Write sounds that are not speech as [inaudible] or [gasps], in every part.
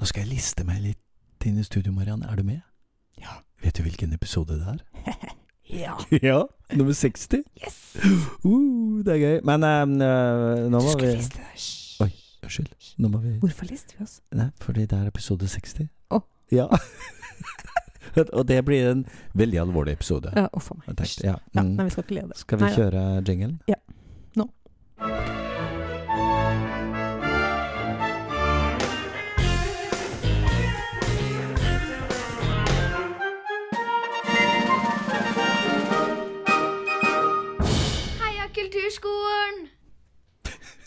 Nå skal jeg liste meg litt inn i studio, Mariann. Er du med? Ja. Vet du hvilken episode det er? [laughs] Ja. [laughs] ja. Nummer 60. Yes! [gasps] Uh, det er gøy. Men uh, nå Du må vi skulle liste det. Hysj. Oi. Unnskyld. Nå må vi Hvorfor lister vi oss? Nei, fordi det er episode 60. Å. Ja. [laughs] Og det blir en veldig alvorlig episode. Ja, Uff a meg. Ja. Mm. Ja. Nei, vi skal ikke le det. Skal vi Nei kjøre jinglen? Ja. Nå. Heia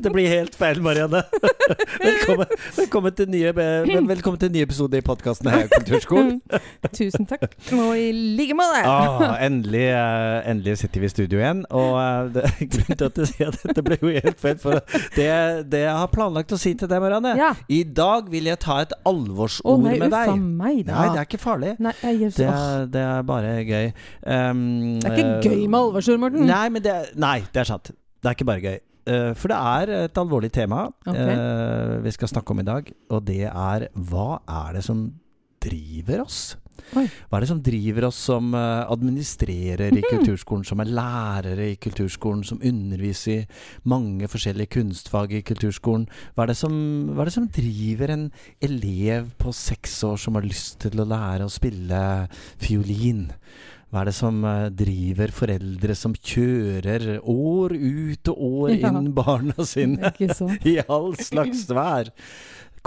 Dette blir helt feil, Marianne. [laughs] Velkommen, velkommen, til, nye, vel- velkommen til nye episode i podkasten Heia Kulturskolen. [laughs] Tusen takk. Og i like måte. Ah, [laughs] endelig, eh, endelig sitter vi i studio igjen. Og eh, det, grunnen til at jeg sier at dette ble jo helt feil, for det, det jeg har planlagt å si til deg, Marianne Ja. I dag vil jeg ta et alvorsord alvorsord nei, med deg. meg. Nei, det er ikke farlig. Nei, jeg, Det er, det er bare gøy. Um, det er ikke gøy med alvorsord, Morten. Nei, men det, nei, det er sant. Det er ikke bare gøy. Eh, for det er et alvorlig tema Ok. eh, vi skal snakke om i dag, og det er hva er det som driver oss? Oi. Hva er det som driver oss som eh, administrerer i kulturskolen, som er lærere i kulturskolen, som underviser i mange forskjellige kunstfag i kulturskolen? Hva er, det som, hva er det som driver en elev på seks år som har lyst til å lære å spille fiolin? Hva er det som eh, driver foreldre som kjører år ut og år Ja. inn barna sine [laughs] i all slags vær?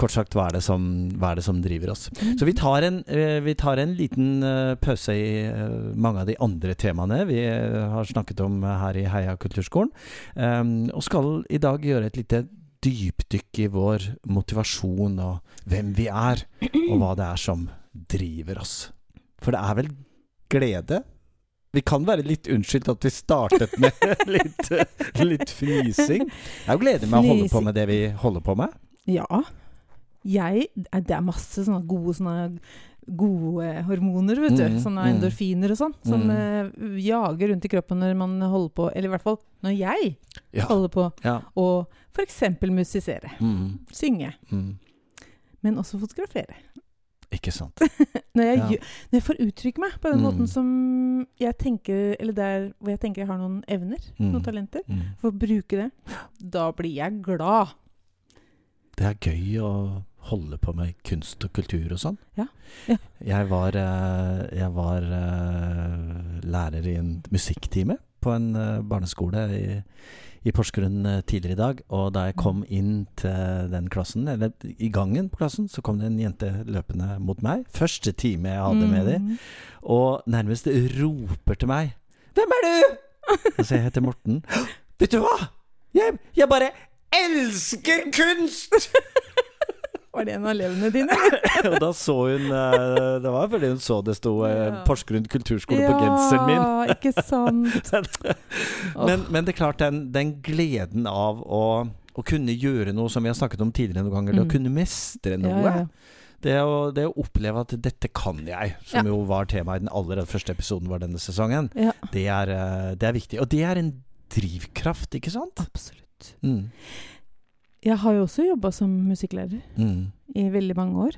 Kort sagt, hva er det som, hva er det som driver oss? Så vi tar en, eh, vi tar en liten eh, pause i mange av de andre temaene vi har snakket om her i Heia kulturskolen, um, og skal i dag gjøre et lite dypdykk i vår motivasjon og hvem vi er, og hva det er som driver oss. For det er vel glede? Vi kan være litt unnskyldt at vi startet med [laughs] litt, litt fnising. Jeg er jo glede med å holde på med det vi holder på med. Ja. Jeg Det er masse sånne gode sånne Gode hormoner, vet du. Mm, sånne mm. endorfiner og sånn. Som Mm. eh, jager rundt i kroppen når man holder på Eller i hvert fall når jeg Ja. holder på ja. å f.eks. musisere. Mm, Synge. mm. Men også fotografere. Ikke sant. [laughs] Når jeg, Ja. når jeg får uttrykke meg på den Mm. måten som jeg tenker Eller der hvor jeg tenker jeg har noen evner, Mm. noen talenter, Mm. for å bruke det, da blir jeg glad. Det er gøy å holde på med kunst og kultur og sånn. Ja. Ja. Jeg var, eh, jeg var eh, lærer i en musikktime på en eh, barneskole i, i Porsgrunn eh, tidligere i dag. Og da jeg kom inn til den klassen, eller i gangen på klassen, så kom det en jente løpende mot meg. Første time jeg hadde med dem. Mm. Og nærmest roper til meg 'Hvem er du?' Så jeg heter Morten. [gasps] 'Vet du hva? Jeg, jeg bare elsker kunst!' Var det en av elevene dine? [laughs] og da så hun eh, Det var fordi hun så det sto eh, Ja. Porsgrunn kulturskole på genseren min. Ja, ikke sant. [laughs] Men, men det er klart, den, den gleden av å, å kunne gjøre noe som vi har snakket om tidligere noen ganger, det Mm. å kunne mestre noe. Ja, ja. Det, å, det å oppleve at 'dette kan jeg', som Ja. jo var temaet i den aller første episoden var denne sesongen, ja. det er, eh, det er viktig. Og det er en drivkraft, ikke sant? Absolutt. Mm. Jeg har jo også jobba som musikklærer Mm. i veldig mange år.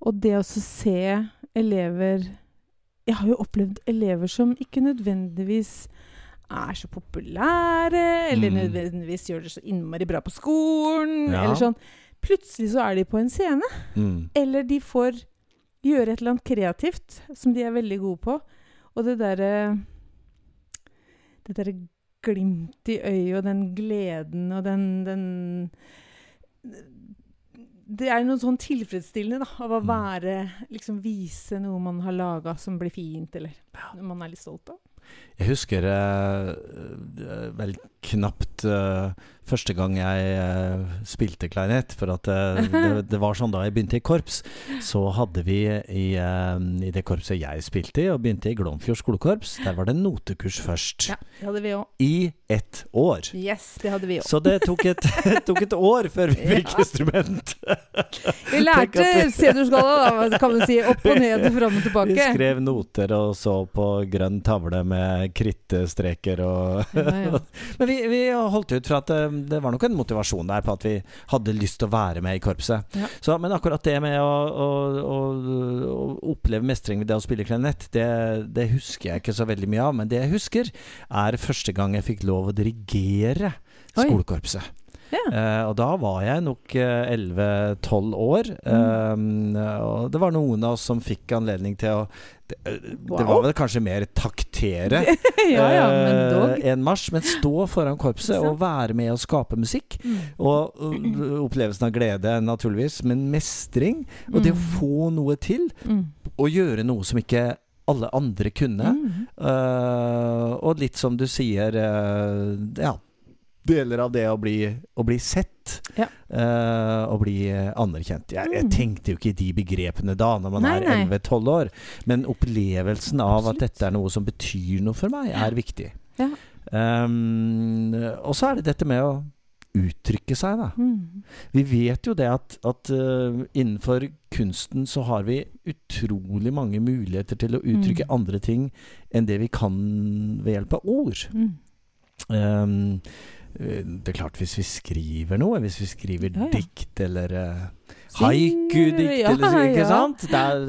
Og det å se elever Jeg har jo opplevd elever som ikke nødvendigvis er så populære, eller Mm. nødvendigvis gjør det så innmari bra på skolen, Ja. eller sånn. Plutselig så er de på en scene, Mm. eller de får gjøre et eller annet kreativt som de er veldig gode på. Og det derre Det derre glimt i øyet og den gleden og den, den Det er noe sånn tilfredsstillende da, av å Mm. være Liksom vise noe man har laga som blir fint, eller noe man er litt stolt av. Jeg husker eh, eh, vel knapt eh, første gang jeg eh, spilte klarinett. For at eh, [laughs] det, det var sånn da jeg begynte i korps, så hadde vi i, eh, i det korpset jeg spilte i, og begynte i Glomfjord skolekorps, der var det notekurs først. Ja, det hadde vi også. I ett år. Yes, det hadde vi òg. Så det tok et, [laughs] tok et år før vi fikk [laughs] Ja. instrument. Vi lærte C-dur-skala, da, kan du si. Opp og ned, fram og tilbake. Vi skrev noter og så på grønn tavle med krittstreker og Ja, ja. Men vi, vi holdt ut fra at det var nok en motivasjon der på at vi hadde lyst til å være med i korpset. Ja. Så, men akkurat det med å, å, å, å oppleve mestring ved det å spille klarinett, det, det husker jeg ikke så veldig mye av. Men det jeg husker, er første gang jeg fikk lov å dirigere skolekorpset. Ja. Eh, og da var jeg nok eh, 11-12 år. Mm. Eh, og det var noen av oss som fikk anledning til å Det, eh, det Wow. var vel kanskje mer taktere [laughs] ja, ja, eh, en marsj, men stå foran korpset og være med og skape musikk. Mm. Og opplevelsen av glede, naturligvis, men mestring. Og det å Mm. få noe til, Mm. og gjøre noe som ikke alle andre kunne. Mm. Uh, og litt som du sier uh, Ja, deler av det å bli, å bli sett. Ja. uh, og bli anerkjent. Jeg, jeg Mm. tenkte jo ikke i de begrepene da, når man Nei, er 11-12 år. Men opplevelsen av Absolutt. at dette er noe som betyr noe for meg, er viktig. Ja. Um, og så er det dette med å uttrykke seg, da. Mm. Vi vet jo det at, at uh, innenfor kunsten så har vi utrolig mange muligheter til å uttrykke Mm. andre ting enn det vi kan ved hjelp av ord. Mm. Um, det er klart, hvis vi skriver noe, hvis vi skriver Ja, ja. dikt eller uh, haiku-dikt, ja, eller ikke sant? Er,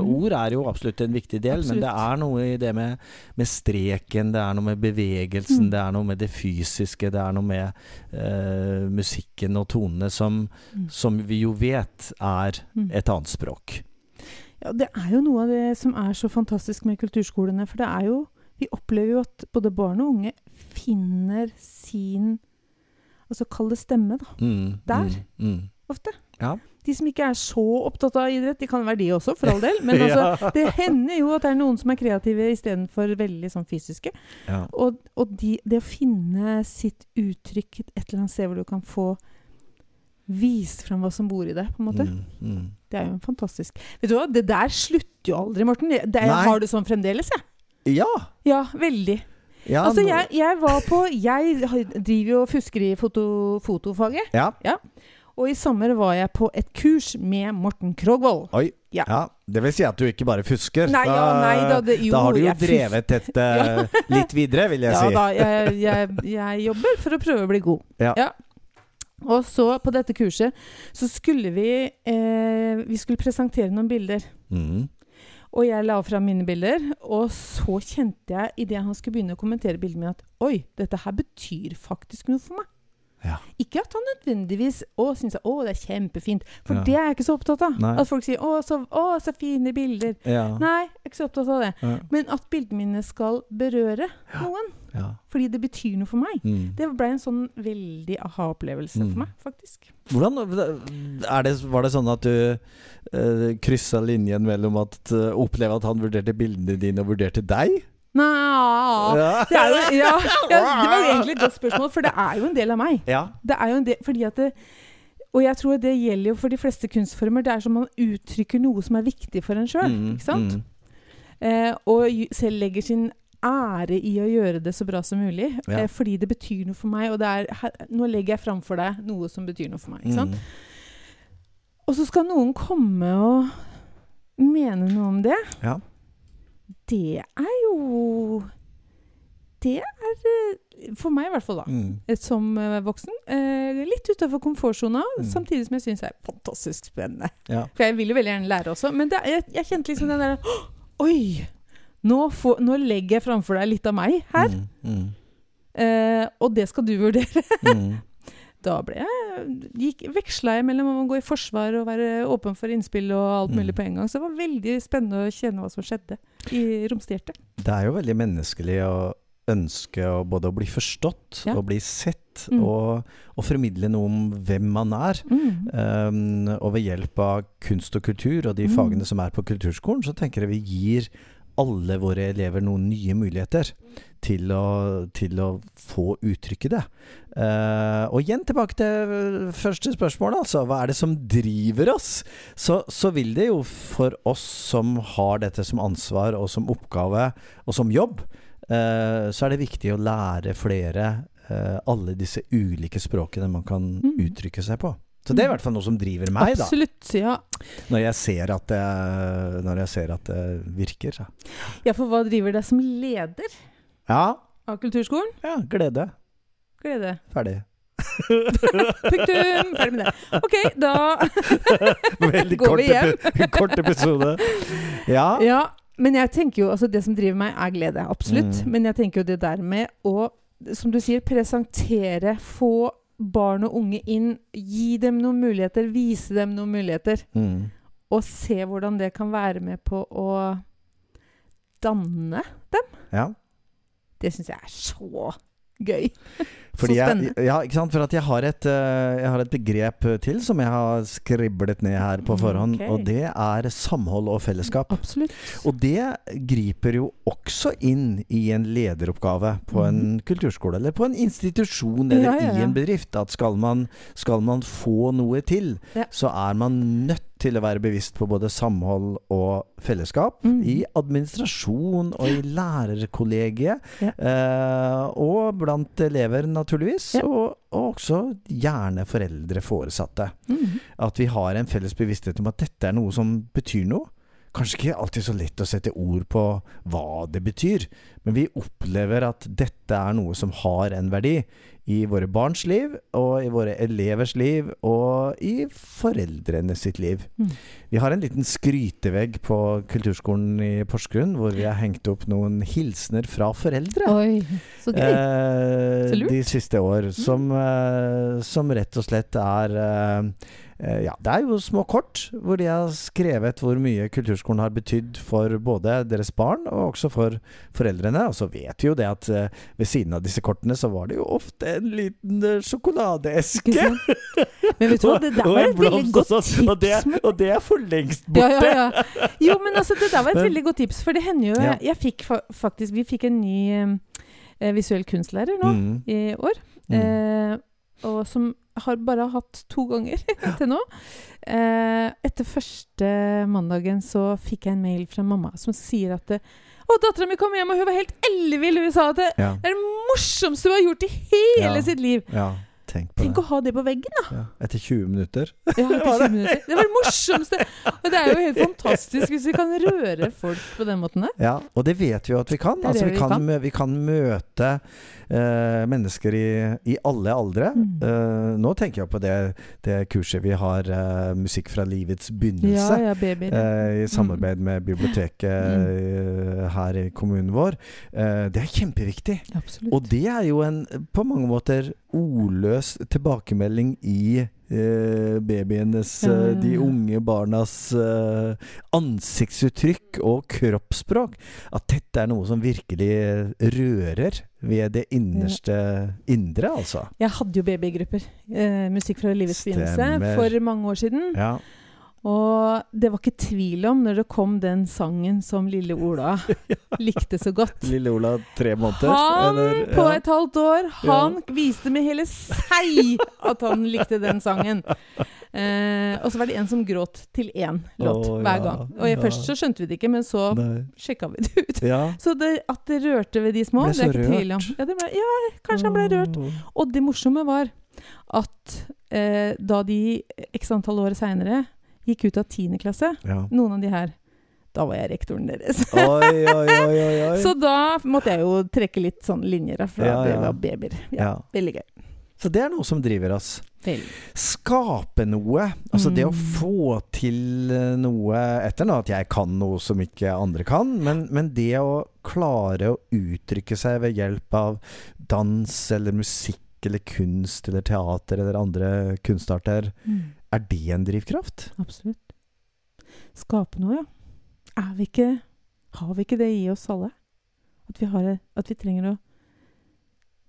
Mhm. ord er jo absolutt en viktig del, men det er noe i det med, med streken, det er noe med bevegelsen, Mm. det er noe med det fysiske, det er noe med uh, musikken og tonene som, Mm. som vi jo vet er Mm. et annet språk. Ja, det er jo noe av det som er så fantastisk med kulturskolene. For det er jo Vi opplever jo at både barn og unge finner sin Altså kall det stemme, da. Mm, Der. Mm, mm. Ofte. Ja. De som ikke er så opptatt av idrett, de kan være de også, for all del. Men [laughs] altså, det hender jo at det er noen som er kreative istedenfor veldig sånn fysiske. Ja. Og, og de, det å finne sitt uttrykk et eller annet sted hvor du kan få vist fram hva som bor i det, på en måte. Mm, mm. Det er jo fantastisk Vet du hva, det der slutter jo aldri, Morten. Det, det, har det sånn fremdeles, jeg. Ja! Ja, veldig. ja altså, jeg, jeg var på Jeg driver jo og fusker i foto, fotofaget. ja. Og i sommer var jeg på et kurs med Morten Krogvold. Oi. Ja. Ja. Det vil si at du ikke bare fusker. Nei, ja, nei da, det, jo, da har du jo drevet dette [laughs] litt videre, vil jeg Ja si. da, jeg, jeg, jeg jobber for å prøve å bli god. Ja. Og så, på dette kurset, så skulle vi eh, Vi skulle presentere noen bilder. Mm. Og jeg la fram mine bilder, og så kjente jeg idet han skulle begynne å kommentere bildene mine, at oi, dette her betyr faktisk noe for meg. Ja. Ikke at han nødvendigvis å, syns at, å, det er kjempefint. For Ja. det er jeg ikke så opptatt av. Nei. At folk sier å så, å, så fine bilder. Ja. Nei, jeg er ikke så opptatt av det. Men at bildene mine skal berøre noen. Ja. Fordi det betyr noe for meg. Mm. Det ble en sånn veldig aha-opplevelse Mm. for meg, faktisk. Hvordan er det, Var det sånn at du uh, kryssa linjen mellom at uh, oppleve at han vurderte bildene dine og vurderte deg? Nei Ja. det, jo, ja, det var egentlig et godt spørsmål, for det er jo en del av meg. ja. Det er jo en del, fordi at det, Og jeg tror det gjelder jo for de fleste kunstformer. Det er som man uttrykker noe som er viktig for en sjøl. Mm, mm. Eh, og selv legger sin ære i å gjøre det så bra som mulig. Ja. Eh, fordi det betyr noe for meg. Og det er, her, nå legger jeg framfor deg noe som betyr noe for meg. Mm. Og så skal noen komme og mene noe om det. Ja. Det er jo Det er eh, For meg, i hvert fall, da. Mm. eh, Som eh, voksen. Eh, litt utafor komfortsona, Mm. samtidig som jeg syns det er fantastisk spennende. Ja. For jeg vil jo veldig gjerne lære også. Men det, jeg, jeg kjente liksom den der Oi! Nå, får, nå legger jeg framfor deg litt av meg her. Mm. Mm. Eh, og det skal du vurdere. Mm. [laughs] Da ble jeg gikk, Veksla jeg mellom å gå i forsvar og være åpen for innspill og alt Mm. mulig på en gang. Så det var veldig spennende å kjenne hva som skjedde i romstjertet. Det er jo veldig menneskelig å ønske å både å bli forstått Ja. og bli sett, Mm. og, og formidle noe om hvem man er. Mm. Um, og ved hjelp av kunst og kultur og de Mm. fagene som er på kulturskolen, så tenker jeg vi gir alle våre elever noen nye muligheter til å, til å få uttrykke det. Uh, og igjen tilbake til første spørsmål, altså. Hva er det som driver oss? Så, så vil det jo for oss som har dette som ansvar og som oppgave og som jobb, uh, så er det viktig å lære flere uh, alle disse ulike språkene man kan Mm. uttrykke seg på. Så det er i hvert fall noe som driver meg, da. Absolutt. Ja. Når jeg ser at det, når jeg ser at det virker. Så. ja, for hva driver deg som leder Ja, av kulturskolen? ja, glede. Glede. Ferdig. [laughs] Punktum! Ferdig med det. OK, da [laughs] Veldig Går vi hjem? [laughs] kort episode. Ja. Ja, men jeg tenker jo altså Det som driver meg, er glede. Absolutt. Mm. Men jeg tenker jo det der med å, som du sier, presentere, få barn og unge inn, gi dem noen muligheter, vise dem noen muligheter, Mm. og se hvordan det kan være med på å danne. ja. Det syns jeg er så gøy. [laughs] Fordi Så jeg, ja, ikke sant? For at jeg har, et, eh, jeg har et begrep til som jeg har skriblet ned her på forhånd, Okay. og det er samhold og fellesskap. Absolutt. Og det griper jo også inn i en lederoppgave på en Mhm. kulturskole, eller på en institusjon, eller Ja, ja, i en bedrift. At skal man, skal man få noe til, så er man nødt til å være bevisst på både samhold og fellesskap. Mm. I administrasjon og i lærerkollegiet, Ja. eh, og blant elever, naturligvis. Ja. Og, og også gjerne foreldre, foresatte. Mm. At vi har en felles bevissthet om at dette er noe som betyr noe. Kanskje ikke alltid så lett å sette ord på hva det betyr, men vi opplever at dette er noe som har en verdi i våre barns liv, og i våre elevers liv, og i foreldrene sitt liv. Mm. Vi har en liten skrytevegg på kulturskolen i Porsgrunn, hvor vi har hengt opp noen hilsener fra foreldre. Oi, så gøy. Eh, Så lurt. De siste år. Som, eh, som rett og slett er eh, Ja, det er jo små kort hvor de har skrevet hvor mye kulturskolen har betydd for både deres barn og også for foreldrene. Og så vet vi jo det at eh, ved siden av disse kortene så var det jo ofte en liten eh, sjokoladeeske. Men vet du hva, [laughs] det der var et veldig godt sånn, Og det, tips. og det er for lengst borte. ja, ja. Jo, men altså, det der var et veldig godt tips. For det hender jo Ja. jeg, jeg fikk fa faktisk Vi fikk en ny eh, visuell kunstlærer nå Mm, i år. mm. Eh, og som har bare hatt to ganger [laughs] til nå. Eh, etter første mandagen så fikk jeg en mail fra mamma som sier at det, å, dattera mi kom hjem, og hun var helt ellevill. Hun sa at det ja. er det morsomste hun har gjort i hele Ja. sitt liv. ja, tenk på Tenk det. å ha det på veggen, da! Ja. Etter 20 minutter. Ja, etter [laughs] 20 minutter. Det var det morsomste! Og det er jo helt fantastisk hvis vi kan røre folk på den måten der. Ja, og det vet vi jo at vi kan. Altså, vi, vi kan kan. vi kan møte uh, mennesker i, i alle aldre. Mm. Uh, nå tenker jeg på det, det kurset vi har, uh, Musikk fra livets begynnelse. Ja, ja, I samarbeid med biblioteket Mm. her i kommunen vår. Det er kjempeviktig. Absolutt. Og det er jo en på mange måter ordløs tilbakemelding i eh, babyenes, eh, ja, de unge barnas eh, ansiktsuttrykk og kroppsspråk. At dette er noe som virkelig rører ved det innerste indre, altså. Jeg hadde jo babygrupper. Eh, musikk fra livets begynnelse for mange år siden. Ja. Og det var ikke tvil om, når det kom den sangen som lille Ola [laughs] likte så godt Lille Ola, tre måneder? Han eller- på et halvt år, han viste med hele seg at han likte den sangen. Eh, og så var det en som gråt til én låt oh, hver ja, gang. Og jeg, ja. først så skjønte vi det ikke, men så Nei. sjekka vi det ut. Ja. Så det, at det rørte ved de små, det er ikke ikke tvil om. Ja, det ble, ja, kanskje han ble rørt. Og det morsomme var at eh, da de x antall år seinere gikk ut av tiende klasse, Ja. noen av de her, da var jeg rektoren deres. Oi, oi, oi, oi. [laughs] Så da måtte jeg jo trekke litt sånn linjer for Ja, det var babyer. Ja. Veldig gøy. Så det er noe som driver oss. Skape noe. Altså det å Mm. få til eh, noe Etter noe, at jeg kan noe som ikke andre kan, men, men det å klare å uttrykke seg ved hjelp av dans eller musikk eller kunst eller teater eller andre kunstarter, Mm. Er det en drivkraft? Absolutt. Skape noe, ja. Er vi ikke Har vi ikke det i oss alle? At vi, har, at vi trenger å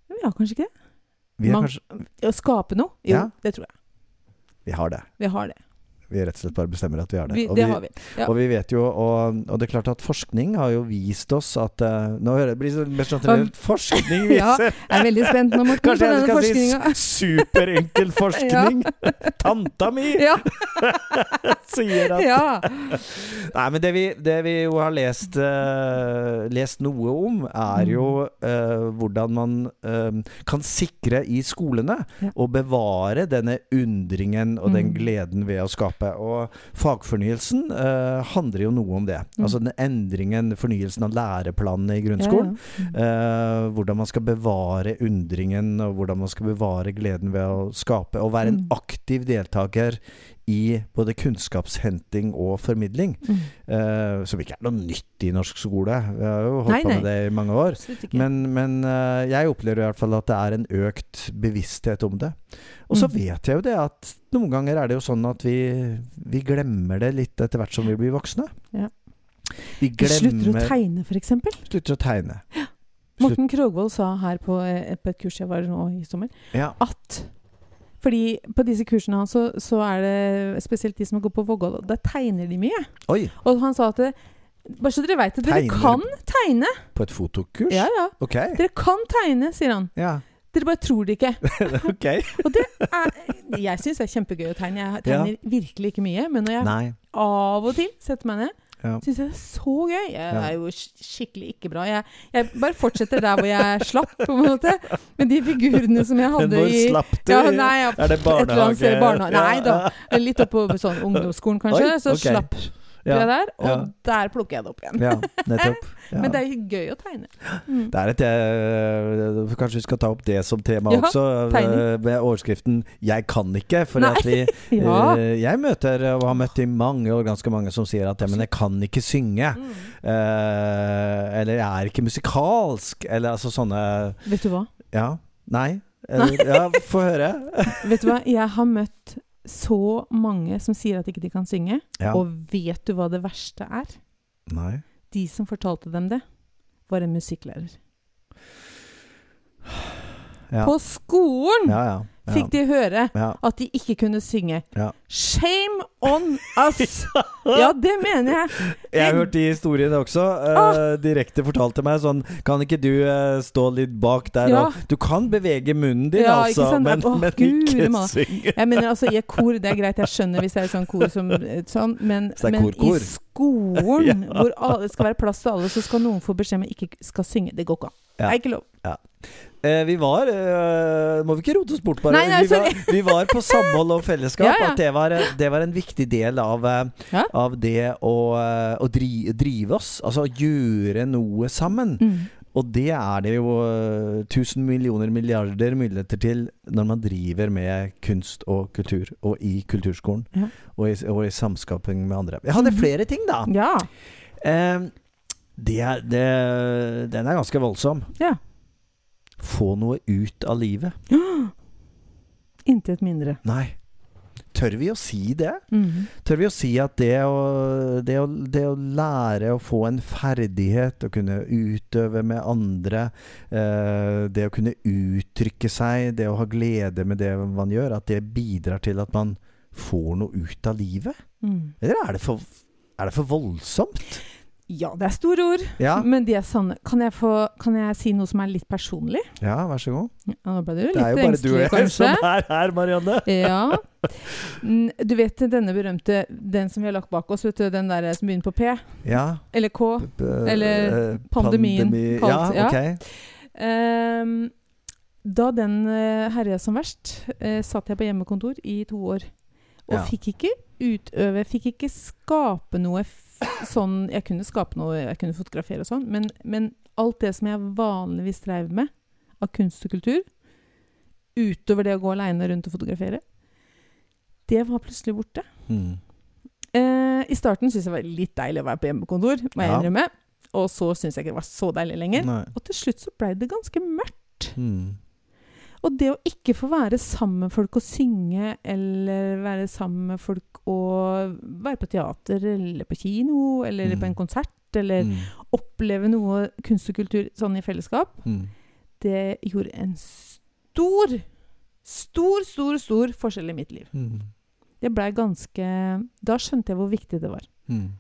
Vi har kanskje ikke det? Vi, Man- kanskje, Å skape noe? Jo, Ja. det tror jeg. vi har det. Vi har det. Vi rett og slett bare bestemmer at vi har det. Vi, Og det vi- har vi. Ja. Og vi vet jo, og, og det er klart at forskning har jo vist oss at uh, Nå hører jeg blir det blir sånn at forskning [laughs] Ja, viser Jeg er veldig spent nå, Morten, Kanskje jeg skal si forskninga. superenkel [laughs] forskning. [laughs] Tanta mi sier at ja. Nei, men det vi, det vi jo har lest, uh, lest noe om, er jo uh, hvordan man kan sikre i skolene Ja. å bevare denne undringen og den Mm. gleden ved å skape. Skape. Og fagfornyelsen eh, handler jo noe om det. Mm. Altså den endringen, fornyelsen av læreplanene i grunnskolen. Ja, ja. Eh, hvordan man skal bevare undringen, og hvordan man skal bevare gleden ved å skape. Og være en Mm. aktiv deltaker i både kunnskapshenting og formidling. Mm. Uh, som ikke er noe nytt i norsk skole. Vi har jo holdt Nei, på nei. med det i mange år. Men, men uh, jeg opplever i hvert fall at det er en økt bevissthet om det. Og så Mm. vet jeg jo det at noen ganger er det jo sånn at vi, vi glemmer det litt etter hvert som vi blir voksne. Ja. Vi Vi slutter å glemmer tegne, f.eks. Slutter å tegne. Morten Krogvold sa her på, eh, på et kurs jeg var nå i sommer, Ja. at fordi på disse kursene hans så, så er det spesielt de som går på Vågå, der tegner de mye. Oi! Og han sa at det, bare så dere veit det, dere Tegner? kan tegne. På et fotokurs? Ja, ja. Ok. Dere kan tegne, sier han. Ja. Dere bare tror det ikke. [laughs] ok. Og det er Jeg syns det er kjempegøy å tegne. Jeg tegner virkelig ikke mye. Men når jeg Nei. av og til setter meg ned, Ja. syns jeg det er så gøy. Jeg er jo skikkelig ikke bra. Jeg, jeg bare fortsetter der hvor jeg slapp, på en måte. Med de figurene som jeg [laughs] Men hadde i slapp du? ja, nei, ja, er det barnehage? barnehage? Nei da. Litt oppå sånn ungdomsskolen, kanskje. Oi, så slapp Ja. jeg der. Og der plukker jeg det opp igjen. Ja, [laughs] nettopp. Ja. Men det er gøy å tegne. Mm. Det er et eh, Kanskje vi skal ta opp det som tema også, eh, tegning. med overskriften 'Jeg kan ikke'. For at vi [laughs] eh, Jeg møter, og har møtt i mange år, ganske mange som sier at 'men jeg kan ikke synge'. Mm. Eh, eller 'jeg er ikke musikalsk'. Eller altså sånne Vet du hva? Ja. Nei? Eller, ja, få høre. [laughs] Vet du hva? Jeg har møtt så mange som sier at ikke de kan synge. Ja. Og vet du hva det verste er? Nei. De som fortalte dem det, var en musikklærer. Ja. På skolen ja, ja. Fikk de høre at de ikke kunne synge. Shame on us! [laughs] Ja, det mener jeg. Jeg har hørt de historiene også. eh, direkte til meg sånn Kan ikke du uh, stå litt bak der Ja. og Du kan bevege munnen din, Ja, ikke altså, sant? men, Åh, men Gud, ikke synge. Jeg mener altså, I et kor det er greit, jeg skjønner hvis det er et sånt kor som sånn, men, Så men kor-kor. i skolen, [laughs] Ja. hvor alle, det skal være plass til alle, så skal noen få beskjed om ikke skal synge. Det går ikke an. Ja. Det er ikke lov. Eh, vi var eh, Må vi ikke rote oss bort, bare. Nei, nei, vi, var, vi var på samhold og fellesskap. [laughs] Ja, ja. At det var, det var en viktig del av, eh, Ja. av det å, eh, å dri, drive oss. Altså gjøre noe sammen. Mm. Og det er det jo eh, tusen millioner milliarder muligheter til når man driver med kunst og kultur, og i kulturskolen. Ja. Og, i, og i samskaping med andre. Jeg hadde Mhm. flere ting, da. Ja. Eh, det, er- det, den er ganske voldsom. ja. Få noe ut av livet. [gasps] Intet mindre. Nei. Tør vi å si det? Mhm. Tør vi å si at det å, det, å, det å lære å få en ferdighet, å kunne utøve med andre, eh, det å kunne uttrykke seg, det å ha glede med det man gjør, at det bidrar til at man får noe ut av livet? Mm. Eller er det for, er det for voldsomt? Ja, det er store ord, Ja, men de er sanne. Kan jeg, få, kan jeg si noe som er litt personlig? ja vær så god. Ja, nå ble du Det er jo bare du og jeg som er her, Marianne. [laughs] Ja. Du vet denne berømte, den som vi har lagt bak oss, vet du, den der som begynner på P? Ja. Eller K? Eller eh, pandemien pandemi- kalt, Ja, ok. Ehm, da den uh, herja som verst, uh, satt jeg på hjemmekontor i to år. Og fikk ikke utøve, fikk ikke skape noe sånn Jeg kunne skape noe, jeg kunne fotografere og sånn, men, men alt det som jeg vanligvis drev med av kunst og kultur, utover det å gå aleine rundt og fotografere, det var plutselig borte. Mm. Eh, I starten syntes jeg det var litt deilig å være på hjemmekontor, må jeg Ja. innrømme. Og så syntes jeg ikke det var så deilig lenger. Nei. Og til slutt så blei det ganske mørkt. Mm. Og det å ikke få være sammen med folk og synge, eller være sammen med folk og være på teater eller på kino, eller Mm. på en konsert, eller Mm. oppleve noe kunst og kultur sånn i fellesskap, Mm. det gjorde en stor, stor, stor, stor forskjell i mitt liv. Mm. Det blei ganske Da skjønte jeg hvor viktig det var. Mm.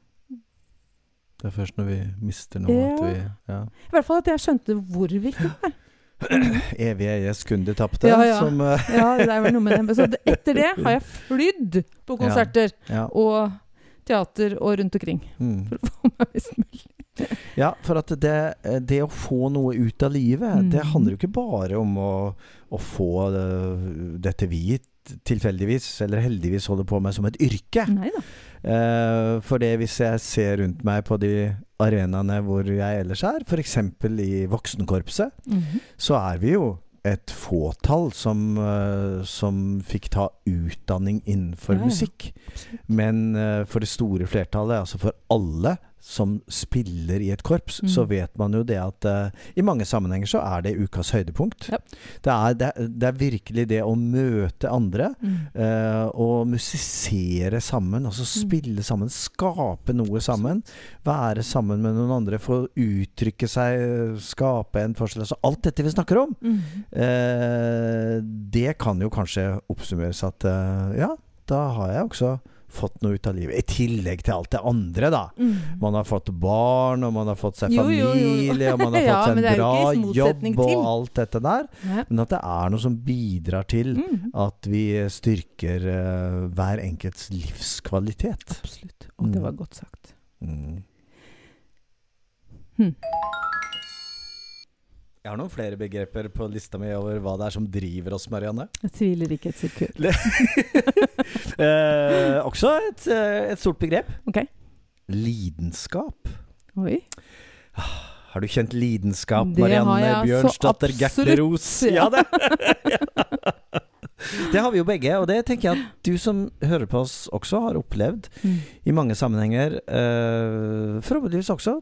Det er først når vi mister noe Ja. at vi ja. I hvert fall at jeg skjønte hvor viktig det var. [clears throat] Evige eier sekunder tapte. Ja, ja. Som, uh, Ja, det er vel noe med det. Så etter det har jeg [laughs] flydd på konserter ja. og teater og rundt omkring. Mm. [laughs] For å få meg mest mulig. ja, for at det, det å få noe ut av livet, Mm. det handler jo ikke bare om å, å få det, dette vi tilfeldigvis, eller heldigvis, holder på med som et yrke. Eh, for det hvis jeg ser rundt meg på de arenaene hvor jeg ellers er, f.eks. i voksenkorpset, Mhm. så er vi jo et fåtall som, eh, som fikk ta utdanning innenfor Ja, musikk. Men eh, for det store flertallet, altså for alle som spiller i et korps, Mm. så vet man jo det at uh, i mange sammenhenger så er det ukas høydepunkt. Yep. Det, er, det, det er virkelig det å møte andre. Mm. uh, og musisere sammen, altså spille sammen, skape noe sammen. Være sammen med noen andre, få uttrykke seg, skape en forskjell. Altså alt dette vi snakker om, eh, det kan jo kanskje oppsummeres at ja, da har jeg også fått noe ut av livet. I tillegg til alt det andre, da. Mm. Man har fått barn, og man har fått seg familie, jo, jo, jo. og man har [laughs] fått seg en bra jobb til. og alt dette der. Ja. Men at det er noe som bidrar til mm. at vi styrker uh, hver enkelts livskvalitet. Absolutt. Og det Mm. var godt sagt. Mm. Hm. Jeg har noen flere begreper på lista mi over hva det er som driver oss, Marianne. Jeg tviler ikke et sekund. [laughs] eh, også et, eh, et stort begrep. Ok. Lidenskap. Oi. Har du kjent lidenskap, Det har Marianne jeg Bjørnsdatter Gertleros? ja. Ja, det. [laughs] det har vi jo begge, og det tenker jeg at du som hører på oss også har opplevd Mm. i mange sammenhenger. Eh, forhåpentligvis også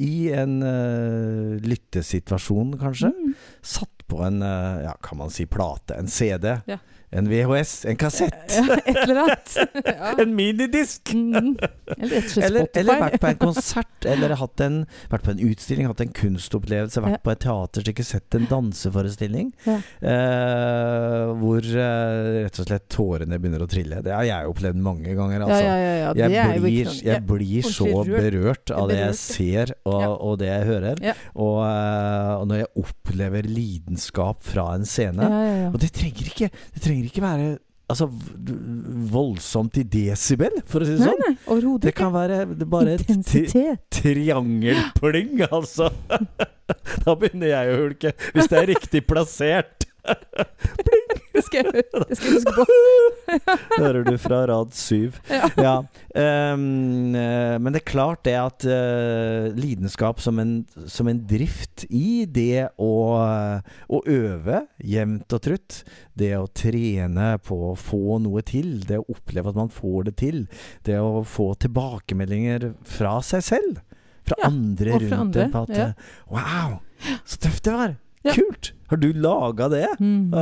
i en uh, lyttesituasjon, kanskje. Mm. Satt på en, uh, ja, kan man si plate, en CD, Ja. En VHS, en kassett, Ja, et eller annet. [laughs] Ja. en minidisk. Mm. Eller rett og slett Eller, Spotify. eller vært på en konsert, eller en, vært på en utstilling, hatt en kunstopplevelse, vært Ja. på et teaterstykke, sett en danseforestilling. Eh, hvor eh, rett og slett tårene begynner å trille. Det har jeg opplevd mange ganger, altså. ja, ja, ja. Det Jeg er blir, sånn. jeg blir så berørt av det jeg ser og, og det jeg hører. Og, eh, og når jeg opplever lidenskap fra en scene. Ja, ja, ja. Og det trenger ikke Det trenger ikke være Altså voldsomt i desibel, for å si det Nei, sånn. nei, overhodet Det kan være det bare et tri triangelpling, altså. [laughs] Da begynner jeg å hulke, hvis det er riktig plassert. [laughs] [laughs] Det skal jeg, det skal jeg huske på. [laughs] Hører du fra rad syv. Ja. Ja. eh, men det er klart det at uh, lidenskap som en, som en drift i det å, å øve jevnt og trutt, det å trene på å få noe til, det å oppleve at man får det til, det å få tilbakemeldinger fra seg selv, fra Ja, andre rundt andre, en på at ja. eh, Wow, så tøft det var! Kult! Har du laga det? Mm.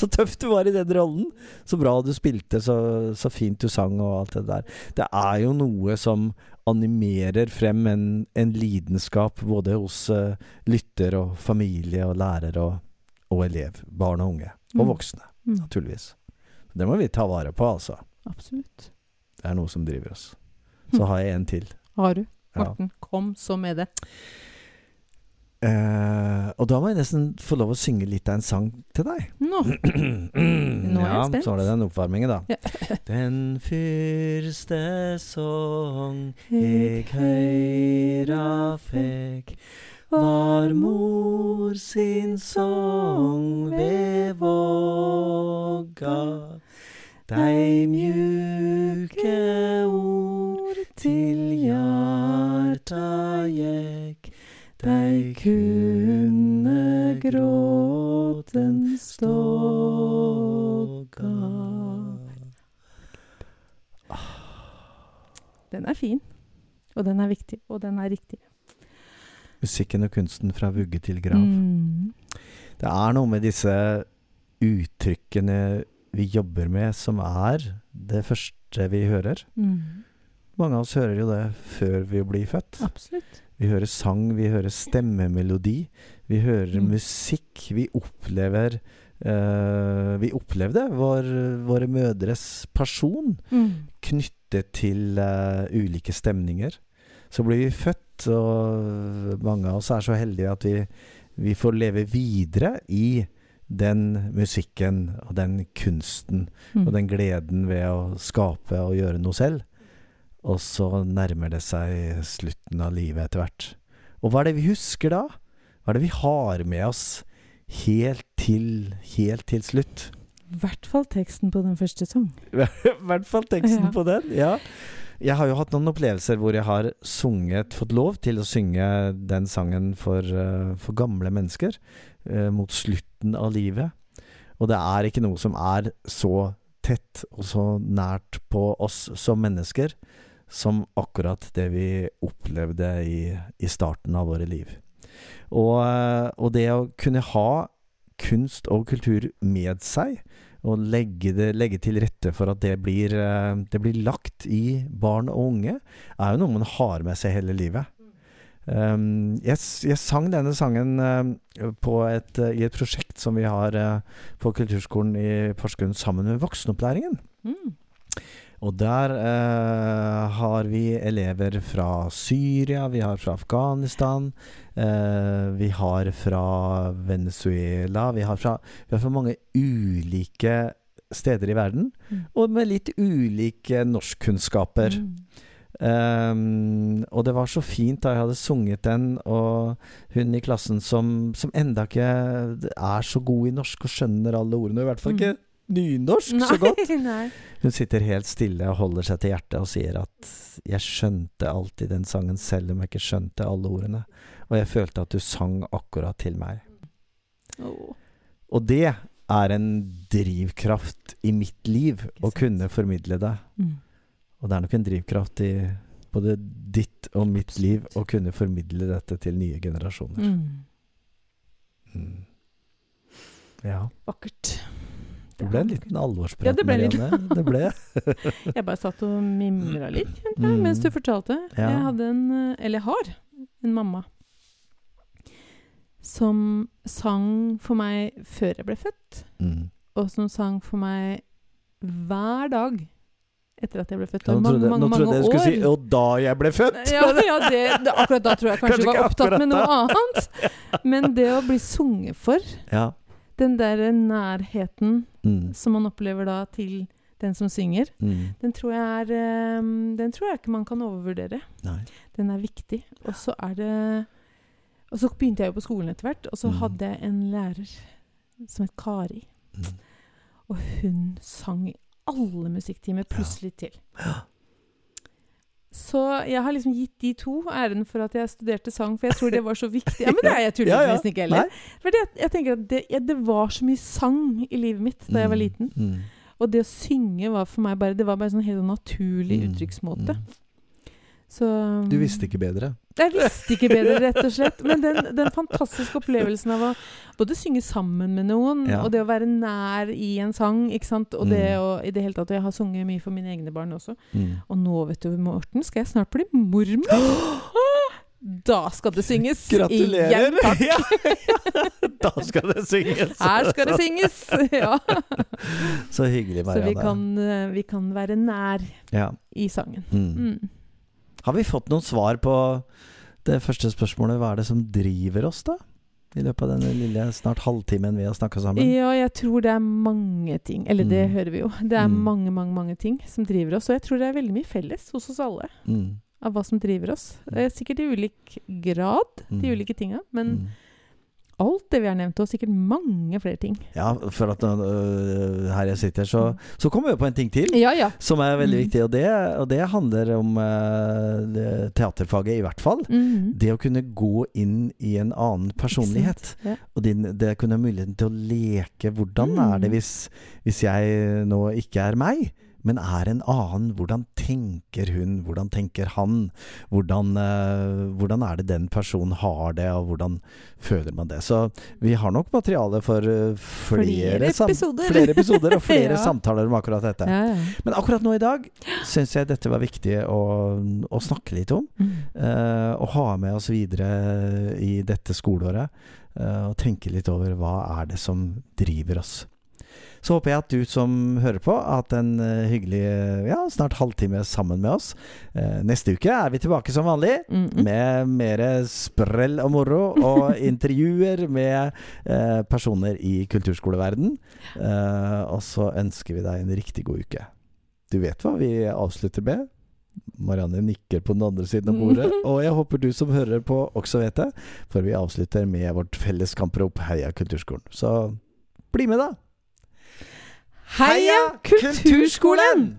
Så tøft du var i den rollen. Så bra du spilte, så, så fint du sang og alt det der. Det er jo noe som animerer frem en, en lidenskap både hos uh, lytter og familie og lærer og, og elev. Barn og unge. Og Mm. voksne, Mm. naturligvis. Det må vi ta vare på, altså. Absolutt. Det er noe som driver oss. Så Mm. har jeg en til. Har du? Ja. Morten, kom så med det. Eh, og da må jeg nesten få lov å synge litt av en sang til deg. Nå. [clears throat] Nå er jeg ja, spent. så var det den oppvarmingen, da. Ja. [laughs] den første sång eg høyra fekk, var mor sin sång ved vågga. Dei mjuke ord til hjarta gjekk, dei kunne gråten ståga. Den er fin. Og den er viktig. Og den er riktig. Musikken og kunsten fra vugge til grav. Mm. Det er noe med disse uttrykkene vi jobber med, som er det første vi hører. Mm. Mange av oss hører jo det før vi blir født. Absolutt. Vi hører sang, vi hører stemmemelodi, vi hører Mm. musikk. Vi opplever uh, Vi opplevde vår, våre mødres person Mm. knyttet til uh, ulike stemninger. Så blir vi født, og mange av oss er så heldige at vi, vi får leve videre i den musikken og den kunsten Mm. og den gleden ved å skape og gjøre noe selv. Og så nærmer det seg slutten av livet etter hvert. Og hva er det vi husker da? Hva er det vi har med oss helt til, helt til slutt? hvert fall teksten på den første sang. [laughs] I hvert fall teksten Ja. på den. Ja. Jeg har jo hatt noen opplevelser hvor jeg har sunget, fått lov til å synge den sangen for, eh, for gamle mennesker eh, mot slutten av livet. Og det er ikke noe som er så tett og så nært på oss som mennesker som akkurat det vi opplevde i, i starten av våre liv. Og, eh, og det å kunne ha kunst og kultur med seg, og legge, det, legge til rette for at det blir, eh, det blir lagt i barn og unge, er jo noe man har med seg hele livet. Um, jeg, jeg sang denne sangen uh, et, uh, i et prosjekt som vi har uh, på Kulturskolen i Porsgrunn sammen med voksenopplæringen. Mm. Og der eh, har vi elever fra Syria, vi har fra Afghanistan, eh, vi har fra Venezuela Vi har fra, vi har fra mange ulike steder i verden, Mm. og med litt ulike norskkunnskaper. Mm. Um, og det var så fint da jeg hadde sunget den, og hun i klassen som, som enda ikke er så god i norsk og skjønner alle ordene, i hvert fall ikke nynorsk så godt. Nei, [laughs] nei. Hun sitter helt stille og holder seg til hjertet og sier at 'jeg skjønte alltid den sangen selv om jeg ikke skjønte alle ordene', og jeg følte at du sang akkurat til meg. Oh. Og det er en drivkraft i mitt liv å kunne formidle det. Mm. Og det er nok en drivkraft i både ditt og mitt liv å kunne formidle dette til nye generasjoner. Mm. Mm. Ja. Vakkert. Det ble en liten alvorsprat, Ja, det ble en liten- Det ble. [laughs] Jeg bare satt og mimra litt jeg, Mm. mens du fortalte. Ja. Jeg hadde en, eller jeg har, en mamma som sang for meg før jeg ble født, Mm. og som sang for meg hver dag etter at jeg ble født. Ja, nå trodde, mange, nå mange, jeg skulle si. 'og da jeg ble født'! Ja, ja det, det, akkurat da tror jeg [laughs] kanskje, Kanskje du var opptatt med noe annet. [laughs] Men det å bli sunget for, Ja. Den der nærheten Mm. som man opplever da til den som synger, Mm. den tror jeg er eh, Den tror jeg ikke man kan overvurdere. Nei. Den er viktig. Og så er det Og så begynte jeg jo på skolen etter hvert, og så Mm. hadde jeg en lærer som het Kari. Mm. Og hun sang i alle musikktimer, plutselig til. Ja. Så jeg har liksom gitt de to æren for at jeg studerte sang, for jeg tror det var så viktig. Ja, Men [laughs] det er jeg tuller Ja, ja. nesten ikke heller. Fordi For det, jeg tenker at det, det var så mye sang i livet mitt da jeg var Mm. liten. Mm. Og det å synge var for meg bare Det var bare en sånn helt naturlig Mm. uttrykksmåte. Mm. Så um, Du visste ikke bedre? Jeg visste ikke bedre, rett og slett. Men den, den fantastiske opplevelsen av å både synge sammen med noen, Ja. og det å være nær i en sang, ikke sant, og det Mm. å i det hele tatt Og jeg har sunget mye for mine egne barn også. Mm. Og nå, vet du, Morten, skal jeg snart bli mormor. [gasps] Da skal det synges! Gratulerer! Igjen. [laughs] Ja, Da skal det synges! Her skal det synges! [laughs] Ja. Så hyggelig, Så vi kan, eh, vi kan være nær Ja. i sangen. Mm. Mm. Har vi fått noen svar på det første spørsmålet? Hva er det som driver oss, da? I løpet av denne lille snart halvtimen vi har snakka sammen? Ja, jeg tror det er mange ting. Eller det Mm. hører vi jo. Det er Mm. mange, mange mange ting som driver oss. Og jeg tror det er veldig mye felles hos oss alle Mm. av hva som driver oss. Det er sikkert i ulik grad, de Mm. ulike tinga. Men Mm. Alt det vi har nevnt, og sikkert mange flere ting. Ja, for at øh, her jeg sitter, så, så kommer vi på en ting til. Ja, ja. Som er veldig Mm. viktig, og det, og det handler om øh, det- teaterfaget, i hvert fall. Mm. Det å kunne gå inn i en annen personlighet. Ja. Og din, det å kunne ha muligheten til å leke. Hvordan Mm. er det hvis, hvis jeg nå ikke er meg, men er en annen? Hvordan tenker hun? Hvordan tenker han? Hvordan, øh, hvordan er det den personen har det, og hvordan føler man det? Så vi har nok materiale for øh, flere, Flere episoder. flere episoder og flere [laughs] Ja. samtaler om akkurat dette. Ja, ja. Men akkurat nå i dag syns jeg dette var viktig å, å snakke litt om. Mm. eh, og ha med oss videre i dette skoleåret. eh, og tenke litt over hva er det som driver oss. Så håper jeg at du som hører på, har hatt en eh, hyggelig eh, ja, snart halvtime sammen med oss. Eh, neste uke er vi tilbake som vanlig. Mhm. Med mer sprell og moro, og [laughs] intervjuer med eh, personer i kulturskoleverden. Eh, og så ønsker vi deg en riktig god uke. Du vet hva vi avslutter med? Marianne nikker på den andre siden av bordet, [laughs] og jeg håper du som hører på også vet det, for vi avslutter med vårt felles kamprop Heia kulturskolen. Så bli med, da! Heia Kulturskolen!